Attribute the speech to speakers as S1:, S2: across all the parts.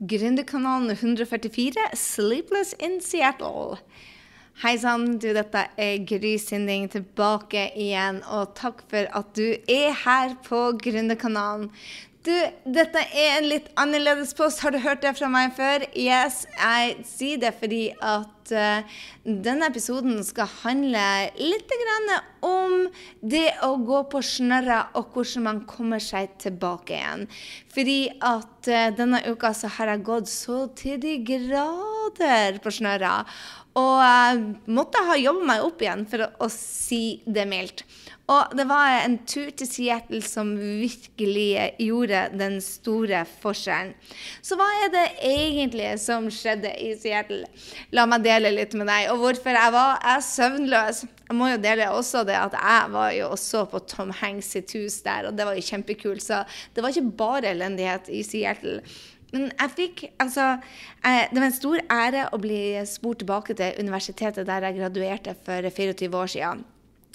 S1: Gründerkanalen 144, 'Sleepless in Seattle'. Hei sann, du, dette er Gry Sinding tilbake igjen, og takk for at du er her på Gründerkanalen. Du, dette er en litt annerledes post. Har du hørt det fra meg før? Yes, jeg sier det fordi at uh, denne episoden skal handle litt om det å gå på snørra, og hvordan man kommer seg tilbake igjen. Fordi at uh, denne uka så har jeg gått så til de grader på snørra. Og jeg måtte ha jobba meg opp igjen, for å, å si det mildt. Og det var en tur til Seattle som virkelig gjorde den store forskjellen. Så hva er det egentlig som skjedde i Seattle? La meg dele litt med deg. Og hvorfor jeg var jeg søvnløs. Jeg må jo dele også det at jeg var jo også på Tom Hanks sitt hus der, og det var jo kjempekult. Så det var ikke bare elendighet i Seattle. Men jeg fikk Altså, det var en stor ære å bli spurt tilbake til universitetet der jeg graduerte for 24 år siden.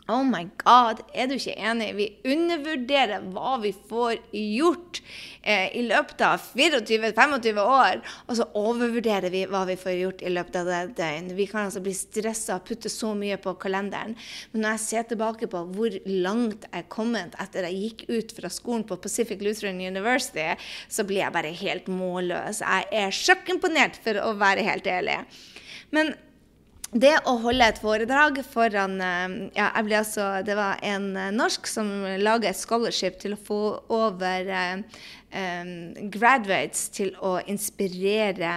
S1: Oh my god, er du ikke enig? Vi undervurderer hva vi får gjort eh, i løpet av 24-25 år, og så overvurderer vi hva vi får gjort i løpet av det døgn. Vi kan altså bli stressa og putte så mye på kalenderen. Men når jeg ser tilbake på hvor langt jeg er kommet etter jeg gikk ut fra skolen på Pacific Lutheran University, så blir jeg bare helt målløs. Jeg er sjokkimponert, for å være helt ærlig. Men det å holde et foredrag foran eh, ja, jeg ble altså, Det var en eh, norsk som laga et scholarship til å få over eh, graduates til å inspirere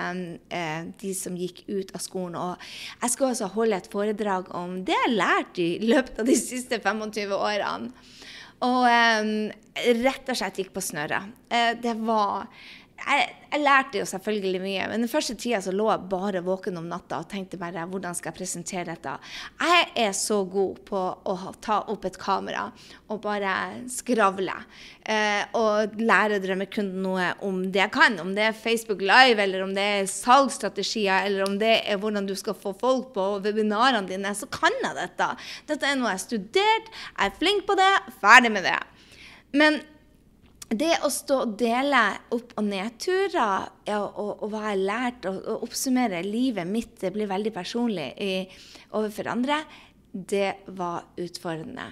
S1: eh, de som gikk ut av skolen. Og jeg skulle altså holde et foredrag om det jeg lærte i løpet av de siste 25 årene. Og eh, rett og slett gikk på snørra. Eh, det var jeg, lærte jo selvfølgelig mye, men den første tida så lå jeg bare våken om natta og tenkte bare hvordan skal jeg presentere dette. Jeg er så god på å ta opp et kamera og bare skravle. Eh, og lære drømmekunden noe om det jeg kan. Om det er Facebook Live, eller om det er salgsstrategier, eller om det er hvordan du skal få folk på webinarene dine, så kan jeg dette. Dette er noe jeg har studert, jeg er flink på det, ferdig med det. Men det å stå og dele opp- og nedturer ja, og, og, hva jeg har lært, og, og, oppsummere livet mitt, det blir veldig personlig i, overfor andre, det var utfordrende.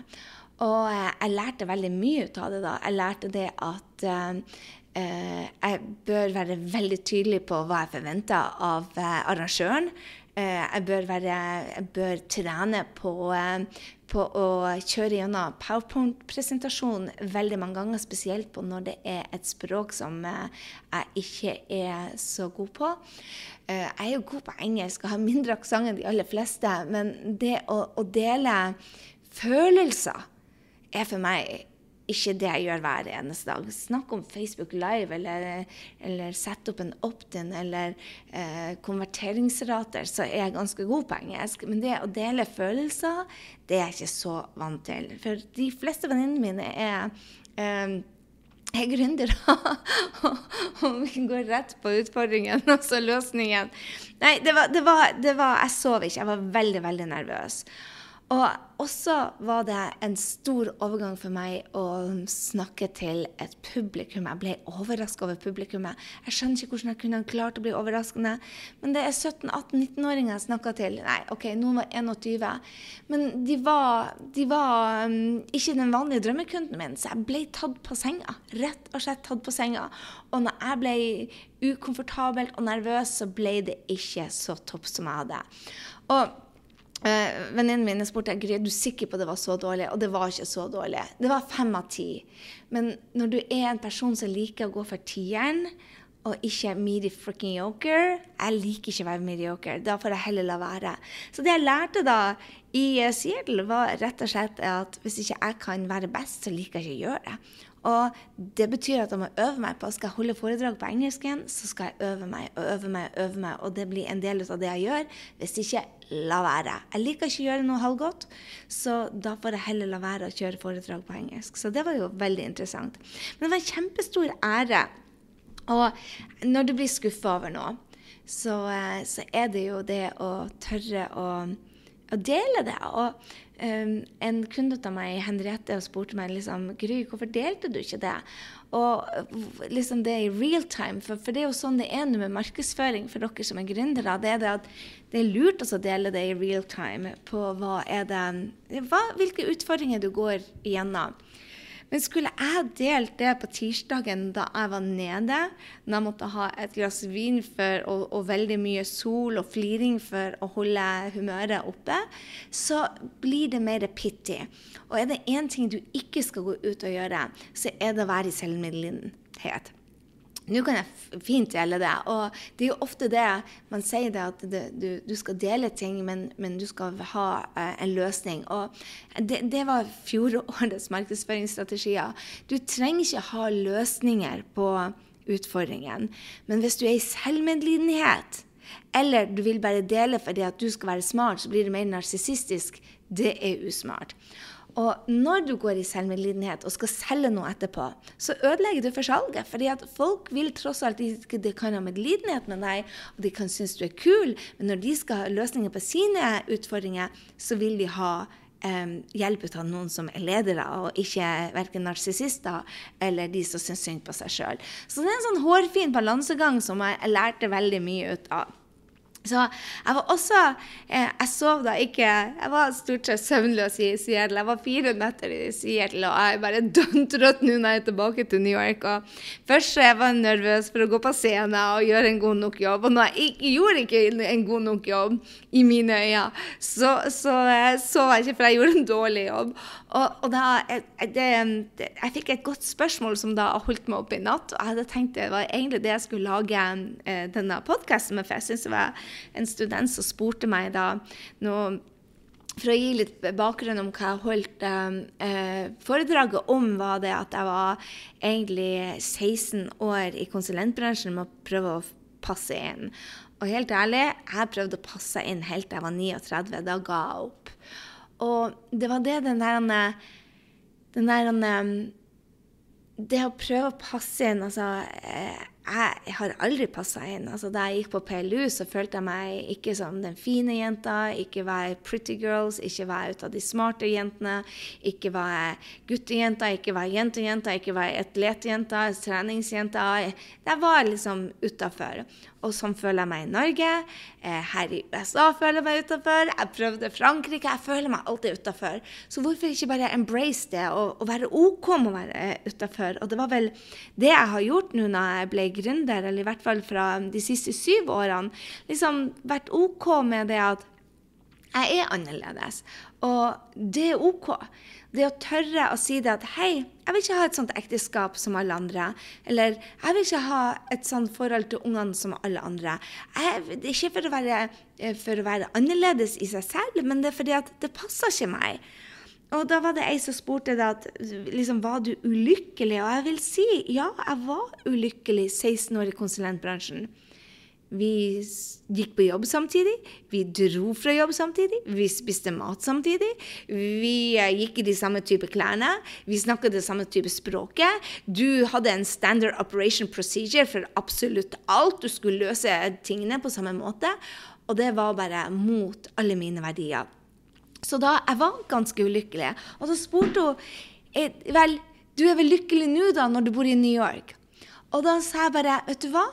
S1: Og eh, jeg lærte veldig mye ut av det da. Jeg lærte det at eh, eh jeg bør være veldig tydelig på hva jeg forventer av eh, arrangøren. Eh, jeg bør, være, jeg bør trene på, eh, på å kjøre gjennom powerpoint-presentasjon veldig mange ganger, spesielt på når det er et språk som jeg ikke er så god på. Jeg er jo god på engelsk og har mindre aksent enn de aller fleste, men det å, å dele følelser er for meg ikke det jeg gjør hver eneste dag. Snakk om Facebook Live, eller, eller sette opp en opt-in, eller eh, konverteringsrater, så er jeg ganske god på engelsk. Men det å dele følelser, det er jeg ikke så vant til. For de fleste venninnene mine er eh, er gründere. og går rett på utfordringen, altså løsningen. Nei, det var, det var, det var Jeg sov ikke. Jeg var veldig, veldig nervøs. Og også var det en stor overgang for meg å snakke til et publikum. Jeg ble overraska over publikummet. Jeg skjønner ikke hvordan jeg kunne klart å bli overraskende. Men det er 17-18-19-åringer jeg snakka til. Nei, OK, noen var 21. Men de var, de var um, ikke den vanlige drømmekunden min, så jeg ble tatt på senga. Rett og slett tatt på senga. Og når jeg ble ukomfortabel og nervøs, så ble det ikke så topp som jeg hadde. Og Uh, Venninnen min spurte jeg, er du sikker på at det var så dårlig, og det var ikke så dårlig. Det var fem av ti. Men når du er en person som liker å gå for tieren, og ikke midi fricking yoker Jeg liker ikke å være mediocre. Da får jeg heller la være. Så det jeg lærte da i Seattle, var rett og slett at hvis ikke jeg kan være best, så liker jeg ikke å gjøre det. Og det betyr at jeg må øve meg på Skal jeg holde foredrag på engelsk igjen, så skal jeg øve meg og øve meg og øve meg. Og det blir en del av det jeg gjør. Hvis ikke, la være. Jeg liker ikke å gjøre noe halvgodt, så da får jeg heller la være å kjøre foredrag på engelsk. Så det var jo veldig interessant. Men det var en kjempestor ære. Og når du blir skuffa over noe, så, eh, så er det jo det å tørre å å dele det. Og um, en kunde av meg, Henriette, spurte meg liksom, Gry, hvorfor delte du ikke det? Og liksom det i real time. For, for, det er jo sånn det er med markedsføring for dere som er gründere. Det er det at det er lurt å dele det i real time på hva er det, hva, hvilke utfordringer du går igjennom. Men skulle jeg delt det på tirsdagen da jeg var nede, da jeg måtte ha et glass vin for, og, og veldig mye sol og fliring for å holde humøret oppe, så blir det mer pitty. Og er det én ting du ikke skal gå ut og gjøre, så er det å være i selvmedlidenhet. Nå kan jeg fint dele det. Og det er jo ofte det man sier det at det, du, du, skal dele ting, men, men du skal ha eh, en løsning. Og det, det var fjorårets markedsføringsstrategier. Du trenger ikke ha løsninger på utfordringen. Men hvis du er i selvmedlidenhet, eller du vil bare dele fordi at du skal være smart, så blir det mer narsissistisk, det er usmart. Og når du går i selvmedlidenhet og skal selge noe etterpå, så ødelegger du for salget. fordi at folk vil tross alt ikke de kan ha medlidenhet med deg, og de kan synes du er kul, men når de skal ha løsninger på sine utfordringer, så vil de ha um, hjelp av noen som er ledere, og ikke verken narsissister eller de som syns synd på seg sjøl. Så det er en sånn hårfin balansegang som jeg lærte veldig mye ut av. Så jeg var også eh, Jeg sov da ikke Jeg var stort sett søvnløs i Seattle. Jeg var fire netter i Seattle, og jeg er bare dønn trøtt nå når jeg er tilbake til New York. Og først jeg var jeg nervøs for å gå på scenen og gjøre en god nok jobb. Og når jeg ikke, gjorde ikke en god nok jobb i mine øyne, så, eh, sov jeg ikke, for jeg gjorde en dårlig jobb. Og, og da, jeg, det, jeg fikk et godt spørsmål som da holdt meg oppe i natt. Og jeg hadde tenkt det var egentlig det jeg skulle lage eh, denne podkasten med, for jeg syns det var en student som spurte meg da noe for å gi litt bakgrunn om hva jeg holdt eh, foredraget om, var det at jeg var egentlig 16 år i konsulentbransjen med å prøve å passe inn. Og helt ærlig, jeg prøvde å passe inn helt til jeg var 39. Da ga jeg opp. Og det var det den der, den der Det å prøve å passe inn altså, eh, jeg har aldri passa inn. Altså, da jeg gikk på PLU, så følte jeg meg ikke som den fine jenta. Ikke var jeg pretty girls, ikke var jeg ut av de smarte jentene. Ikke var jeg guttejenta, ikke var jeg jentejenta, ikke var jeg atletjenta, treningsjenta. Jeg var liksom utafor. Og sånn føler jeg meg i Norge. Her i USA føler jeg meg utafor. Jeg prøvde Frankrike. Jeg føler meg alltid utafor. Så hvorfor ikke bare embrace det og, og være OK med å være utafor? Og det var vel det jeg har gjort nå når jeg ble gründer, eller i hvert fall fra de siste syv årene, liksom vært OK med det at jeg er annerledes. Og det er OK. Det å tørre å si det at hei, jeg vil ikke ha et sånt ekteskap som alle andre. Eller jeg vil ikke ha et sånt forhold til ungene som alle andre. Jeg, det er ikke for å, være, for å være annerledes i seg selv, men det er fordi at det passer ikke meg. Og da var det ei som spurte da at liksom, var du ulykkelig? Og jeg vil si ja, jeg var ulykkelig 16 år i konsulentbransjen. Vi gikk på jobb samtidig, vi dro fra jobb samtidig, vi spiste mat samtidig. Vi eh, gikk i de samme type klærne, vi snakket det samme type språket. Du hadde en standard operation procedure for absolutt alt. Du skulle løse tingene på samme måte. Og det var bare mot alle mine verdier. Så da jeg var ganske ulykkelig. Og så spurte hun «Eh, Vel, du er vel lykkelig nå, da, når du bor i New York? Og da sa jeg bare Vet du hva?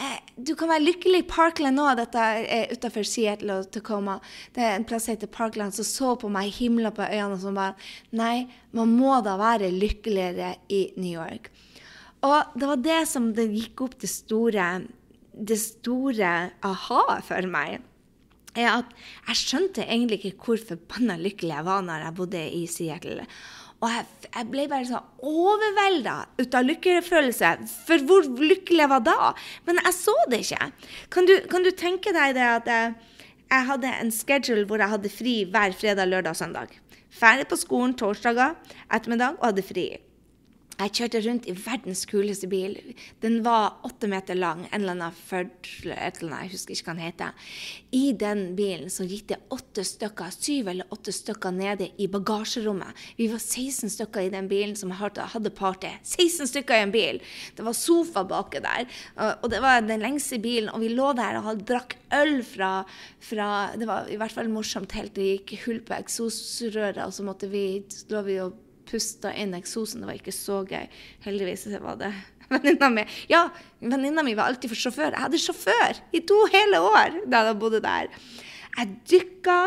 S1: Eh, du kan være lykkelig i Parkland nå. Dette er utafor Seattle og Tacoma. Det er en plass som heter Parkland, som så på meg, himla på øynene og som bare Nei, man må da være lykkeligere i New York. Og det var det som det gikk opp det store, det store aha for meg er at jeg skjønte egentlig ikke hvor forbanna lykkelig jeg var når jeg bodde i Seattle. Og jeg, jeg ble bare så overvelda ut av lykkefølelse. For hvor lykkelig jeg var da. Men jeg så det ikke. Kan du, kan du tenke deg det at jeg, jeg, hadde en schedule hvor jeg hadde fri hver fredag, lørdag og søndag. Ferdig på skolen torsdager ettermiddag og hadde fri. Jeg kjørte rundt i verdens kuleste bil. Den var åtte meter lang. En eller annen Ford eller annet, jeg husker ikke hva den heter. I den bilen så gikk det åtte stykker, syv eller åtte stykker nede i bagasjerommet. Vi var 16 stykker i den bilen som hadde party. 16 stykker i en bil! Det var sofa baki der. Og det var den lengste bilen. Og vi lå der og drakk øl fra, fra Det var i hvert fall morsomt helt. Det gikk hull på eksosrøret, og så måtte vi, lå vi og pusta inn eksosen. Det var ikke så gøy. Heldigvis var det venninna mi. Ja, venninna mi var alltid for sjåfør. Jeg hadde sjåfør i to hele år da jeg bodde der. Jeg dykka,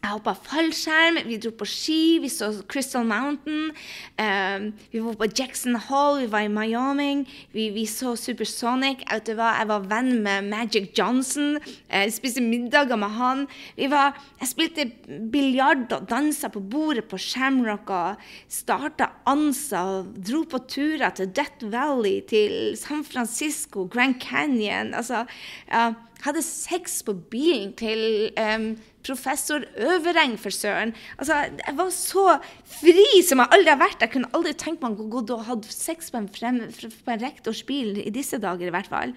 S1: jeg hoppa fallskjerm, vi dro på ski, vi så Crystal Mountain. Um, vi var på Jackson Hall, vi var i Miami. Vi, vi så Supersonic. Jeg, var venn med Magic Johnson. Jeg spiste middager med han. Var, jeg spilte biljard og dansa på bordet på Shamrock og starta ANSA og dro på turer til Death Valley, til San Francisco, Grand Canyon. Altså, ja, hadde sex på bilen til um, professor Øvereng, for søren. Altså, jeg var så fri som jeg aldri har vært. Jeg kunne aldri tenkt meg å gå og ha sex på en, frem, på en rektors bil i disse dager, i hvert fall.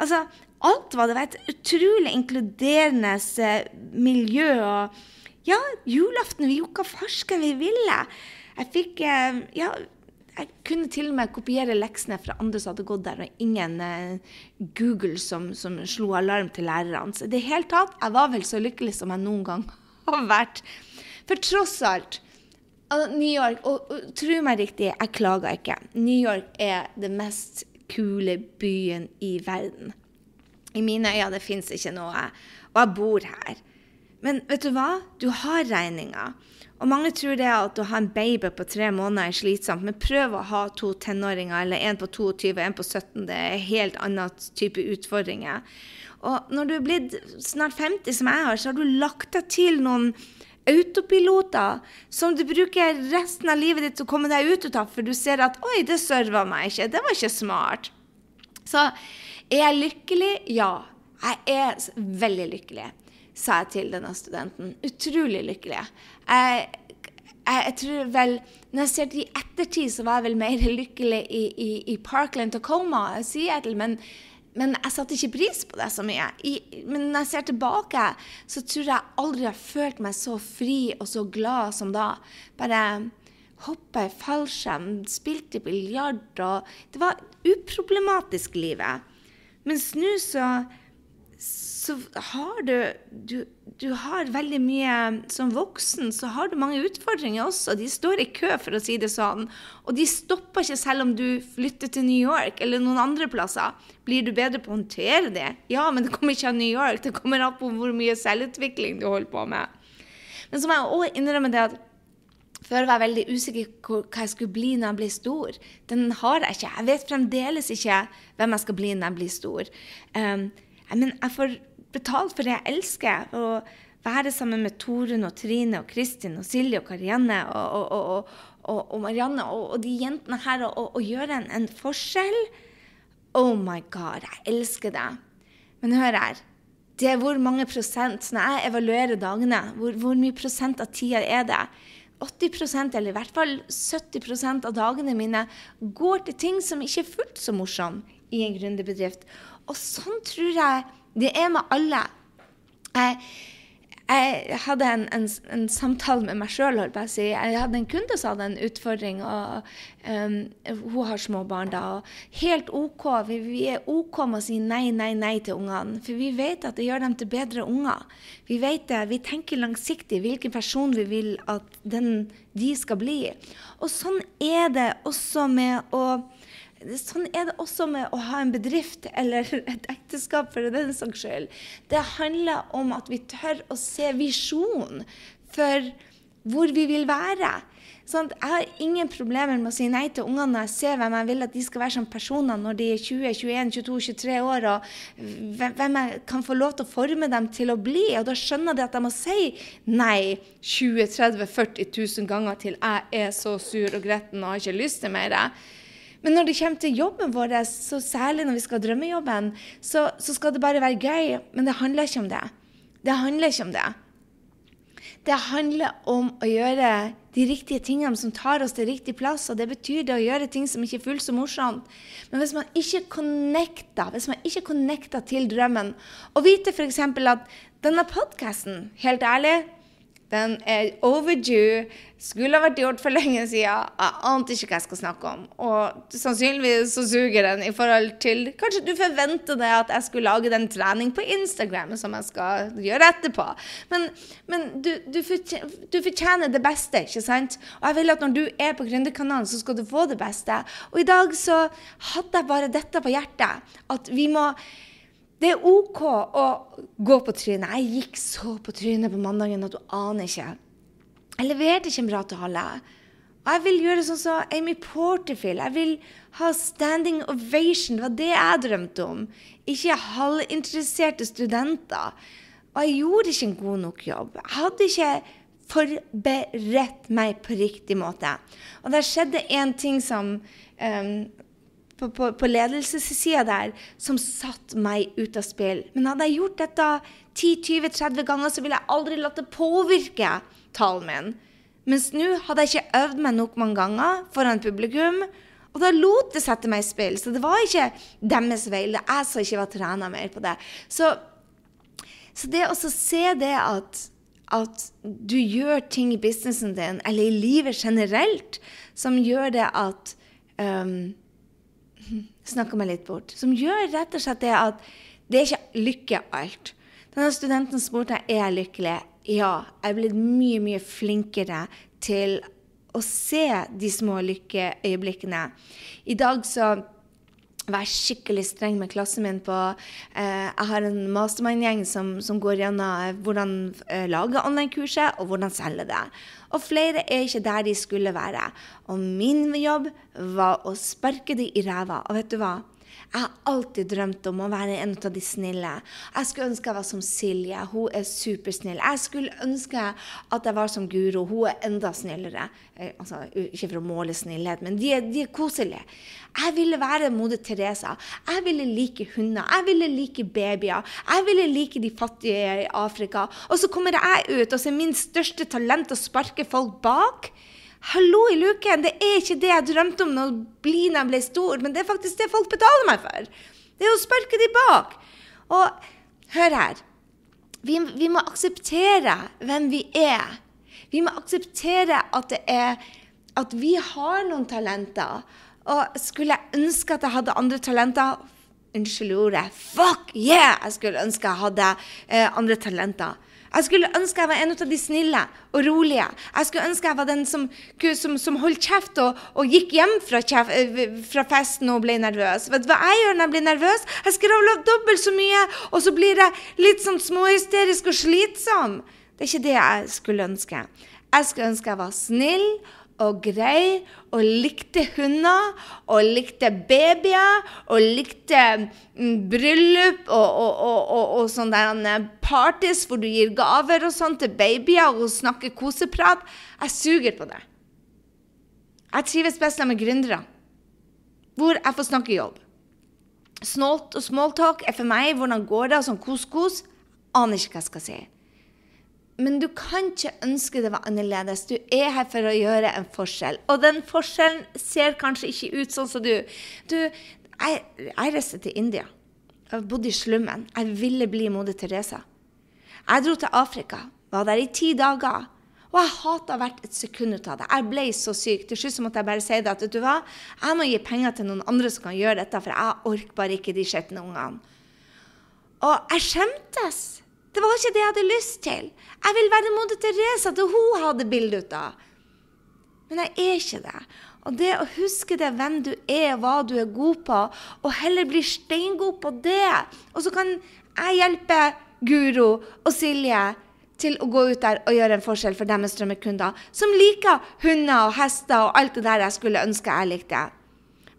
S1: Altså, alt var det var et utrolig inkluderende eh, miljø. og ja, julaften vi gjorde hva farsken vi ville. Jeg fikk eh, ja, jeg kunne til og med kopiere leksene fra andre som hadde gått der, og ingen eh, Google som, som, slo alarm til lærerne. Så i det hele tatt, jeg var vel så lykkelig som jeg noen gang har vært. For tross alt New York, og, og tro meg riktig, jeg klager ikke. New York er det mest kule byen i verden. I mine øyne det fins ikke noe. Og jeg bor her. Men vet du hva? Du har regninger. Og mange tror det at å ha en baby på tre måneder er slitsomt, men prøv å ha to tenåringer, eller en på 22 og en på 17. Det er helt annen type utfordringer. Og når du er blitt snart 50, som jeg har, så har du lagt deg til noen autopiloter som du bruker resten av livet ditt til å komme deg ut av, for du ser at 'oi, det serva meg ikke', det var ikke smart. Så er jeg lykkelig? Ja. Jeg er veldig lykkelig sa jeg til denne studenten. Utrolig lykkelig. Jeg, jeg, jeg, tror vel Når jeg ser det i ettertid, så var jeg vel mer lykkelig i, i, i Parkland, Tacoma, Seattle. Men, men jeg satte ikke pris på det så mye. I, men når jeg ser tilbake, så tror jeg aldri har følt meg så fri og så glad som da. Bare hoppa i fallskjerm, spilte biljard og Det var uproblematisk, livet. Mens nå så så har du, du, du har veldig mye Som voksen så har du mange utfordringer også. De står i kø, for å si det sånn. Og de stopper ikke selv om du flytter til New York eller noen andre plasser. Blir du bedre på å håndtere det? Ja, men det kommer ikke av New York. Det kommer an på hvor mye selvutvikling du holder på med. Men så må jeg òg innrømme det at før var jeg veldig usikker på hva jeg skulle bli når jeg blir stor. Den har jeg ikke. Jeg vet fremdeles ikke hvem jeg skal bli når jeg blir stor. Um, men jeg får betalt for det jeg elsker. Å være sammen med Torunn og Trine og Kristin og Silje og Karianne og, og, og, og Marianne og, de jentene her og, gjøre en, en, forskjell. Oh my God, jeg elsker det. Men hør her. Det er hvor mange prosent Når jeg evaluerer dagene, hvor, hvor mye prosent av tida er det? 80% eller i hvert fall 70% av dagene mine går til ting som ikke er fullt så morsomme i en gründerbedrift. Og sånn tror jeg det er med alle. Jeg, jeg hadde en, en, en, samtale med meg sjøl. Si. Jeg hadde en kunde som hadde en utfordring. og um, Hun har små barn da. og Helt OK. Vi, vi, er OK med å si nei, nei, nei til ungene. For vi vet at det gjør dem til bedre unger. Vi vet det, vi tenker langsiktig hvilken person vi vil at den, de skal bli. Og sånn er det også med å Sånn er det også med å ha en bedrift eller et ekteskap, for den saks skyld. Det handler om at vi tør å se visjon for hvor vi vil være. Sånn, jeg har ingen problemer med å si nei til ungene når jeg ser hvem jeg vil at de skal være som personer når de er 20, 21, 22, 23 år, og hvem jeg kan få lov til å forme dem til å bli. Og da skjønner de at jeg må si nei 20 30 40 000 ganger til jeg er så sur og gretten og har ikke lyst til mer. Men når det kommer til jobben vår, så særlig når vi skal ha drømmejobben, så, så, skal det bare være gøy. Men det handler ikke om det. Det handler ikke om det. Det handler om å gjøre de riktige tingene som tar oss til riktig plass. Og det betyr det å gjøre ting som ikke er fullt så morsomt. Men hvis man ikke connecter, hvis til drømmen, og vite f.eks. at denne podkasten, helt ærlig Den er overdue. Skulle ha vært gjort for lenge siden. Jeg ante ikke hva jeg skal snakke om. Og sannsynligvis så suger den i forhold til Kanskje du forventer deg at jeg skulle lage den trening på Instagram som jeg skal gjøre etterpå. Men, men du, du, fortjener, du, fortjener det beste, ikke sant? Og jeg vil at når du er på Gründerkanalen, så skal du få det beste. Og i dag så hadde jeg bare dette på hjertet. At vi må det er OK å gå på trynet. Jeg gikk så på trynet på mandagen at du aner ikke. Jeg leverte ikke en bra tale. Og jeg vil gjøre sånn som Amy Porterfield. Jeg vil ha standing ovation. Det var det jeg drømte om. Ikke halvinteresserte studenter. Og jeg gjorde ikke en god nok jobb. Jeg hadde ikke forberedt meg på riktig måte. Og det skjedde en ting som um, på, på, på ledelsessida der som satte meg ut av spill. Men hadde jeg gjort dette 10-20-30 ganger, så ville jeg aldri latt det påvirke talen min. Mens nå hadde jeg ikke øvd meg nok mange ganger foran publikum. Og da lot det sette meg i spill. Så det var ikke deres feil. Det er jeg som ikke var trena mer på det. Så, så det å se det at, at du gjør ting i businessen din, eller i livet generelt, som gjør det at um, snakka meg litt bort. Som gjør rett og slett det at det er ikke lykke alt. Denne studenten spurte er jeg lykkelig. Ja, jeg er blitt mye, mye flinkere til å se de små lykkeøyeblikkene. I dag så var jeg skikkelig streng med klassen min på eh, Jeg har en mastermind-gjeng som, som, går gjennom hvordan eh, lage online-kurset og hvordan selge det. Og flere er ikke der de skulle være. Og min jobb var å sparke dem i ræva. Og vet du hva? Jeg har alltid drømt om å være en av de snille. Jeg skulle ønske jeg var som Silje. Hun er supersnill. Jeg skulle ønske at jeg var som Guro. Hun er enda snillere. Eh, altså, ikke for å måle snillhet, men de er, de er koselige. Jeg ville være moder Teresa. Jeg ville like hunder. Jeg ville like babyer. Jeg ville like de fattige i Afrika. Og så kommer jeg ut, og så er min største talent å sparke folk bak. Hallo i luken! Det er ikke det jeg drømte om når Blina ble stor, men det er faktisk det folk betaler meg for. Det er å sparke de bak. Og hør her. Vi, vi må akseptere hvem vi er. Vi må akseptere at, det er, at vi har noen talenter. Og skulle jeg ønske at jeg hadde andre talenter Unnskyld ordet. Fuck yeah! Jeg skulle ønske jeg hadde eh, andre talenter. Jeg skulle ønske jeg var en av de snille og rolige. Jeg skulle ønske jeg var den som, som, som holdt kjeft og, og gikk hjem fra, kjeft, eh, fra, festen og ble nervøs. Vet du hva jeg gjør når jeg blir nervøs? Jeg skravler dobbelt så mye, og så blir jeg litt sånn småhysterisk og slitsom. Det er ikke det jeg skulle ønske. Jeg skulle ønske jeg var snill og grei og likte hunder og likte babyer og likte mm, bryllup og, og, og, og sånne parties hvor du gir gaver og sånn til babyer og snakker koseprat. Jeg suger på det. Jeg trives best med gründere, hvor jeg får snakke jobb. Snålt og smalltalk er for meg hvordan går det, sånn kos-kos. Aner ikke hva jeg skal si. Men du kan ikke ønske det var annerledes. Du er her for å gjøre en forskjell. Og den forskjellen ser kanskje ikke ut sånn som du. Du, jeg, jeg reiste til India. Jeg bodde i slummen. Jeg ville bli moder Teresa. Jeg dro til Afrika. Var der i ti dager. Og jeg hata hvert et sekund ut av det. Jeg ble så syk. Til slutt måtte jeg bare si det at vet du hva, jeg må gi penger til noen andre som kan gjøre dette, for jeg orker bare ikke de skitne ungene. Og jeg skjemtes. Det var ikke det jeg hadde lyst til. Jeg vil være moder Teresa til hun hadde bilde ut av. Men jeg er ikke det. Og det å huske det, hvem du er, hva du er god på, og heller bli steingod på det. Og så kan jeg hjelpe Guro og Silje til å gå ut der og gjøre en forskjell for deres drømmekunder, som liker hunder og hester og alt det der jeg skulle ønske jeg likte.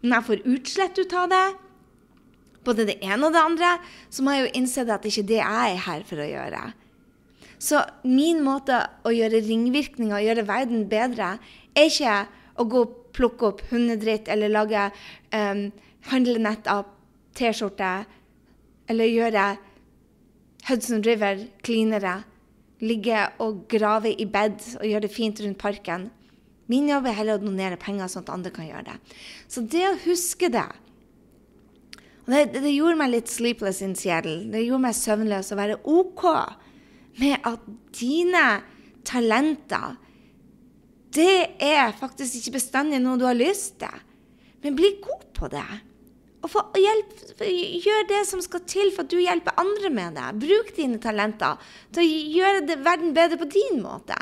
S1: Men jeg får utslett ut av det både det ene og det andre, så må jeg jo innse at det ikke er det jeg er her for å gjøre. Så min måte å gjøre ringvirkninger og gjøre verden bedre, er ikke å gå og plukke opp hundedritt eller lage um, handlenett av T-skjorte eller gjøre Hudson River cleanere. Ligge og grave i bed og gjøre det fint rundt parken. Min jobb er heller å donere penger sånn at andre kan gjøre det. Så det å huske det det, det, gjorde meg litt sleepless in Seattle. Det gjorde meg søvnløs å være OK med at dine talenter, det er faktisk ikke bestandig noe du har lyst til. Men bli god på det. Og hjelp, gjør det som skal til for at du hjelper andre med det. Bruk dine talenter til å gjøre det, verden bedre på din måte.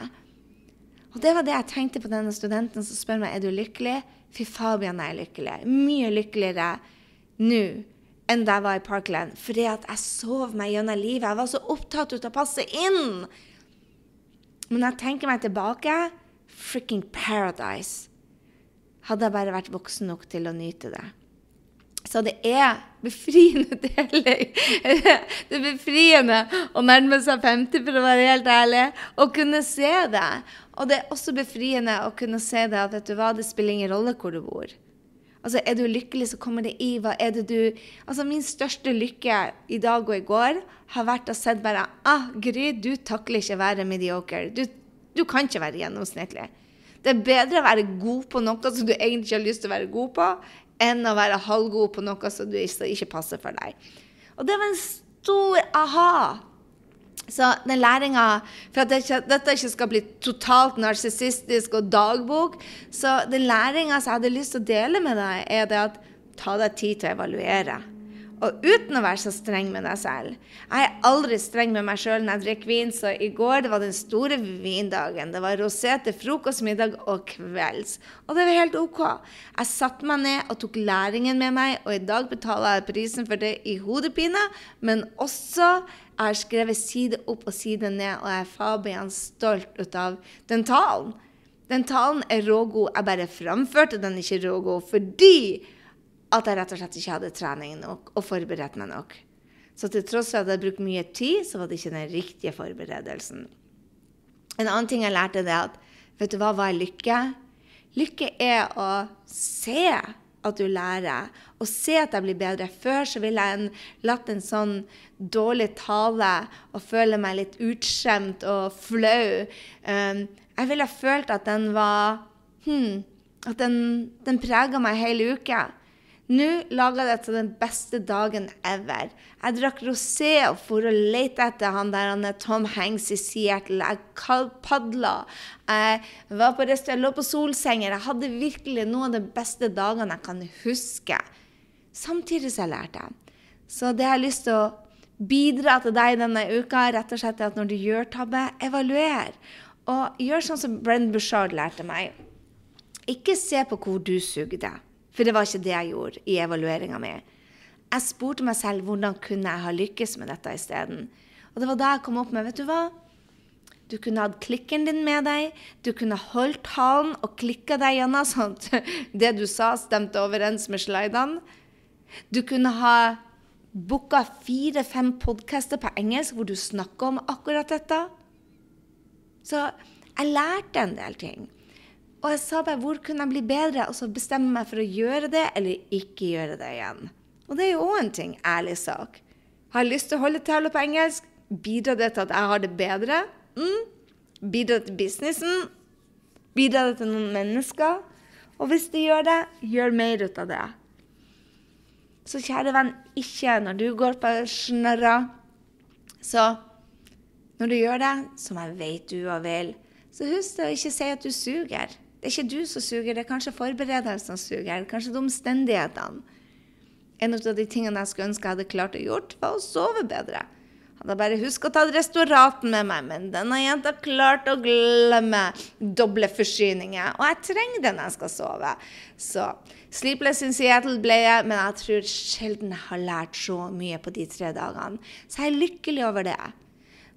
S1: Og det var det jeg tenkte på denne studenten som spør meg er du lykkelig. Fy Fabian, jeg er lykkelig. Mye lykkeligere nå enn da jeg var i Parkland. Fordi at jeg sov meg gjennom livet. Jeg var så opptatt av å passe inn. Men jeg tenker meg tilbake Freaking paradise. Hadde jeg bare vært voksen nok til å nyte det. Så det er befriende deler. Det er befriende å nærme seg 50, for å være helt ærlig, og kunne se det. Og det er også befriende å kunne se det at vet du hva, det spiller ingen rolle hvor du bor. Altså, Er du lykkelig, så kommer det i. Hva er det du Altså, Min største lykke i dag og i går har vært å se bare ah, Gry, du takler ikke å være mediocre. Du, du kan ikke være gjennomsnittlig. Det er bedre å være god på noe som du egentlig ikke har lyst til å være god på, enn å være halvgod på noe som ikke passer for deg. Og det var en stor aha. Så den læringa For at dette ikke skal bli totalt narsissistisk og dagbok, så den læringa jeg hadde lyst til å dele med deg, er det at ta deg tid til å evaluere. Og uten å være så streng med deg selv. Jeg er aldri streng med meg sjøl når jeg drikker vin, så i går det var den store vindagen. Det var rosé til frokost, middag og kvelds. Og det var helt OK. Jeg satte meg ned og tok læringen med meg, og i dag betaler jeg prisen for det i hodepine, men også jeg har skrevet side opp og side ned, og jeg er Fabian stolt ut av den talen. Den talen er rågod. Jeg bare framførte den ikke rågod fordi at jeg rett og slett ikke hadde trening nok og forberedt meg nok. Så til tross for at jeg hadde brukt mye tid, så var det ikke den riktige forberedelsen. En annen ting jeg lærte, er at vet du hva, hva er lykke? Lykke er å se at du lærer, og se at jeg blir bedre. Før så ville jeg latt en sånn dårlig tale og føle meg litt utskjemt og flau. Um, jeg ville følt at den var hmm, At den, den prega meg hele uka. Nå laga jeg det til den beste dagen ever. Jeg drakk rosé og for å lete etter han der han er Tom Hanks i Seattle. Jeg padla. Jeg var på restaurant, lå på solsenger. Jeg hadde virkelig noen av de beste dagene jeg kan huske. Samtidig så jeg lærte. Så det jeg har lyst til å bidra til deg denne uka, rett og slett er at når du gjør tabbe, evaluer. Og gjør sånn som Brenn Bushard lærte meg. Ikke se på hvor du sugde. For det var ikke det jeg gjorde i evalueringa mi. Jeg spurte meg selv hvordan kunne jeg ha lykkes med dette isteden. Og det var da jeg kom opp med vet du hva? Du kunne hatt klikken din med deg. Du kunne holdt talen og klikka deg gjennom sånn at det du sa, stemte overens med slidene. Du kunne ha booka fire-fem podkaster på engelsk hvor du snakker om akkurat dette. Så jeg lærte en del ting. Og jeg sa bare hvor kunne jeg bli bedre, og så bestemme meg for å gjøre det eller ikke gjøre det igjen. Og det er jo òg en ting, ærlig sak. Har jeg lyst til å holde tale på engelsk? Bidrar det til at jeg har det bedre? Mm. Bidrar det til businessen? Bidrar det til noen mennesker? Og hvis det gjør det, gjør mer ut av det. Så kjære venn, ikke når du går på snørra. Så når du gjør det, som jeg vet du og vil, så husk å ikke si at du suger. Det er ikke du som suger, det er kanskje forberedelsene som suger. Kanskje de omstendighetene. En av de tingene jeg skulle ønske jeg hadde klart å gjort, var å sove bedre. Hadde bare huska å ta restauraten med meg, men denne jenta klarte å glemme doble forsyninger. Og jeg trenger det når jeg skal sove. Så Sleepless in Seattle ble jeg, men jeg tror sjelden jeg har lært så mye på de tre dagene. Så jeg er lykkelig over det.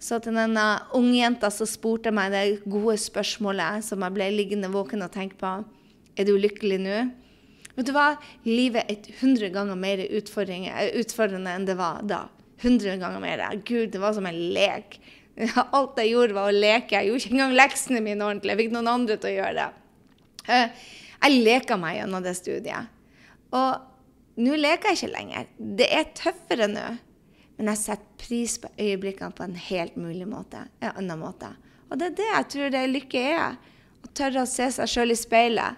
S1: Så til denne unge jenta som spurte meg det gode spørsmålet som jeg ble liggende våken og tenke på Er du lykkelig nå? Vet du hva? Livet er 100 ganger mer utfordrende enn det var da. 100 ganger mer. Gud, det var som en lek. Alt jeg gjorde, var å leke. Jeg gjorde ikke engang leksene mine ordentlig. Jeg fikk noen andre til å gjøre det. Eh, jeg leka meg gjennom det studiet. Og nå leker jeg ikke lenger. Det er tøffere nå. Men jeg setter pris på øyeblikkene på en helt mulig måte. En annen måte. Og det er det jeg tror det lykke er. Å tørre å se seg sjøl i speilet.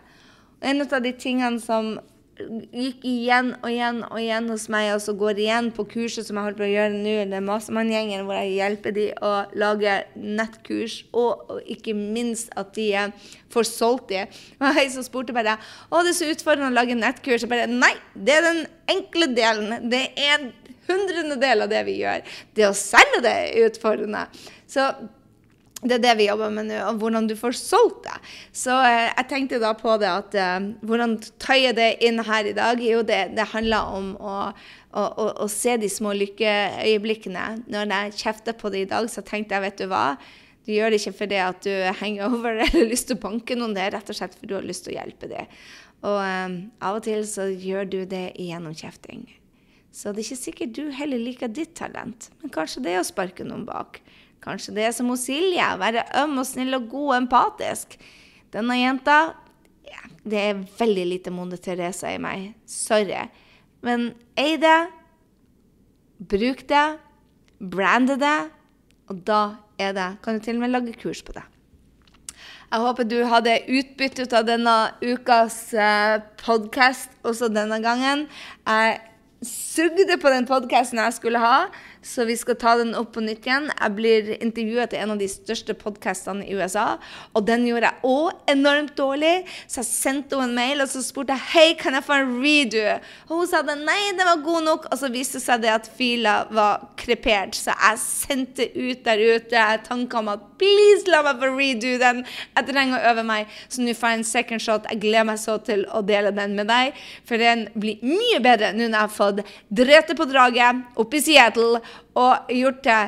S1: Og en av de tingene som gikk igjen og igjen og igjen hos meg, og så går igjen på kurset som jeg holder på å gjøre nå, det er Masemann-gjengen, hvor jeg hjelper de å lage nettkurs, og, og ikke minst at de får solgt de. Og ei som spurte bare å, det er så utfordrende å lage nettkurs. Jeg bare nei, det er den enkle delen. Det er hundrendedel av det vi gjør. Det å selge det er utfordrende. Så det er det vi jobber med nå, og hvordan du får solgt det. Så eh, jeg tenkte da på det at eh, Hvordan jeg det inn her i dag? Jo, det, det handler om å, å, å, å, se de små lykkeøyeblikkene. Når jeg kjefter på det i dag, så tenkte jeg, vet du hva Du gjør det ikke fordi at du henger over eller har lyst til å banke noen, det er rett og slett fordi du har lyst til å hjelpe dem. Og eh, av og til så gjør du det gjennom kjefting. Så det er ikke sikkert du heller liker ditt talent, men kanskje det er å sparke noen bak. Kanskje det er som hos Silje, være øm og snill og god og empatisk. Denne jenta ja, Det er veldig lite Mone Teresa i meg. Sorry. Men ei det, bruk det, brande det, og da er det Kan du til og med lage kurs på det. Jeg håper du hadde utbytte ut av denne ukas eh, podkast også denne gangen. Jeg sugde på den podkasten jeg skulle ha, så vi skal ta den opp på nytt igjen. Jeg blir intervjua til en av de største podkastene i USA, og den gjorde jeg òg enormt dårlig. Så jeg sendte henne en mail og så spurte jeg, hei, kan jeg få en redo. Og hun sa det, nei, den var god nok. Og så viste det seg det at fila var krepert, så jeg sendte ut der ute tanker om at please, la meg få redo den. Jeg trenger å øve meg. Så nå får jeg en second shot. Jeg gleder meg så til å dele den med deg, for den blir mye bedre nå når jeg har fått drete på draget oppe i Seattle og gjort det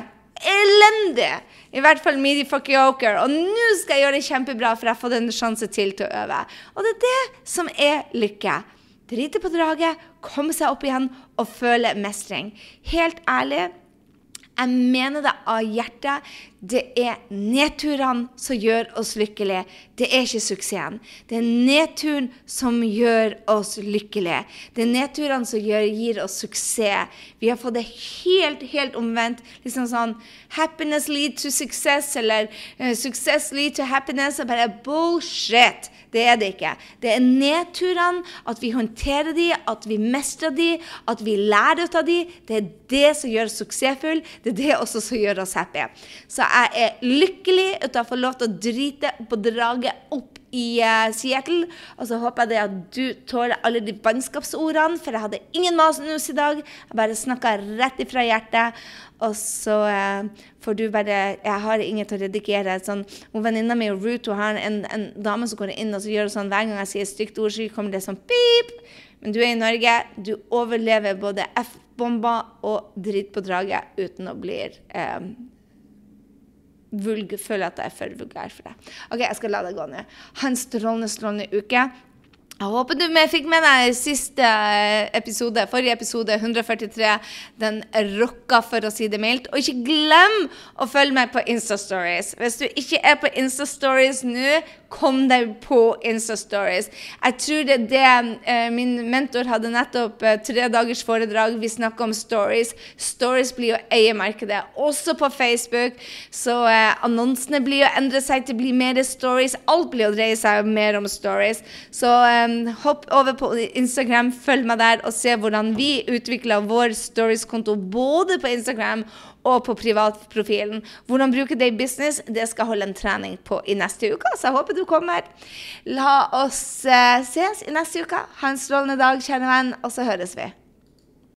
S1: elendig. I hvert fall midi fuckyoker. Og nå skal jeg gjøre det kjempebra, for jeg har fått en sjanse til til å øve. Og det er det som er lykke. Drite på draget, komme seg opp igjen og føle mestring. Helt ærlig, jeg mener det av hjertet. Det er nedturene som gjør oss lykkelige. Det er ikke suksessen. Det er nedturen som gjør oss lykkelige. Det er nedturene som gjør, gir oss suksess. Vi har fått det helt, helt omvendt. Liksom sånn Happiness lead to success, eller uh, success lead to happiness. Og bare bullshit! Det er det ikke. Det er nedturene, at vi håndterer de, at vi mestrer de, at vi lærer ut av de. Det er det som gjør oss suksessfulle. Det er det også som gjør oss happy. Så jeg er lykkelig at jeg å få lov til å drite på draget opp i uh, Seattle. Og så håper jeg det at du tåler alle de bannskapsordene, for jeg hadde ingen manus i dag. Jeg bare snakka rett ifra hjertet. Og så uh, får du bare Jeg har ingen til å redigere. Sånn, Venninna mi Ruth hun har en, en, dame som går inn og så gjør sånn hver gang jeg sier et stygt ord, så kommer det sånn pip. Men du er i Norge. Du overlever både F-bomber og drit på draget uten å bli um, vulg, føler at jeg er for vulgær for det. OK, jeg skal la det gå nå. Ha en strålende, strålende uke. Jeg håper du fikk med deg siste eh, episode, forrige episode, 143. Den rocka, for å si det mildt. Og ikke glem å følge meg på Instastories. Hvis du ikke er på Instastories nå, kom deg på Instastories. Jeg tror det er det eh, Min mentor hadde nettopp eh, tre dagers foredrag. Vi snakker om stories. Stories blir jo eiemarkedet, også på Facebook. Så eh, annonsene blir å endre seg til å bli mer stories. Alt blir å dreie seg mer om stories. Så hopp over på Instagram, følg meg der og se hvordan vi utvikler vår stories-konto både på Instagram og på privatprofilen. Hvordan bruke det i business, det skal holde en trening på i neste uke. Så jeg håper du kommer. La oss uh, ses i neste uke. Ha en strålende dag, kjære venn, og så høres vi.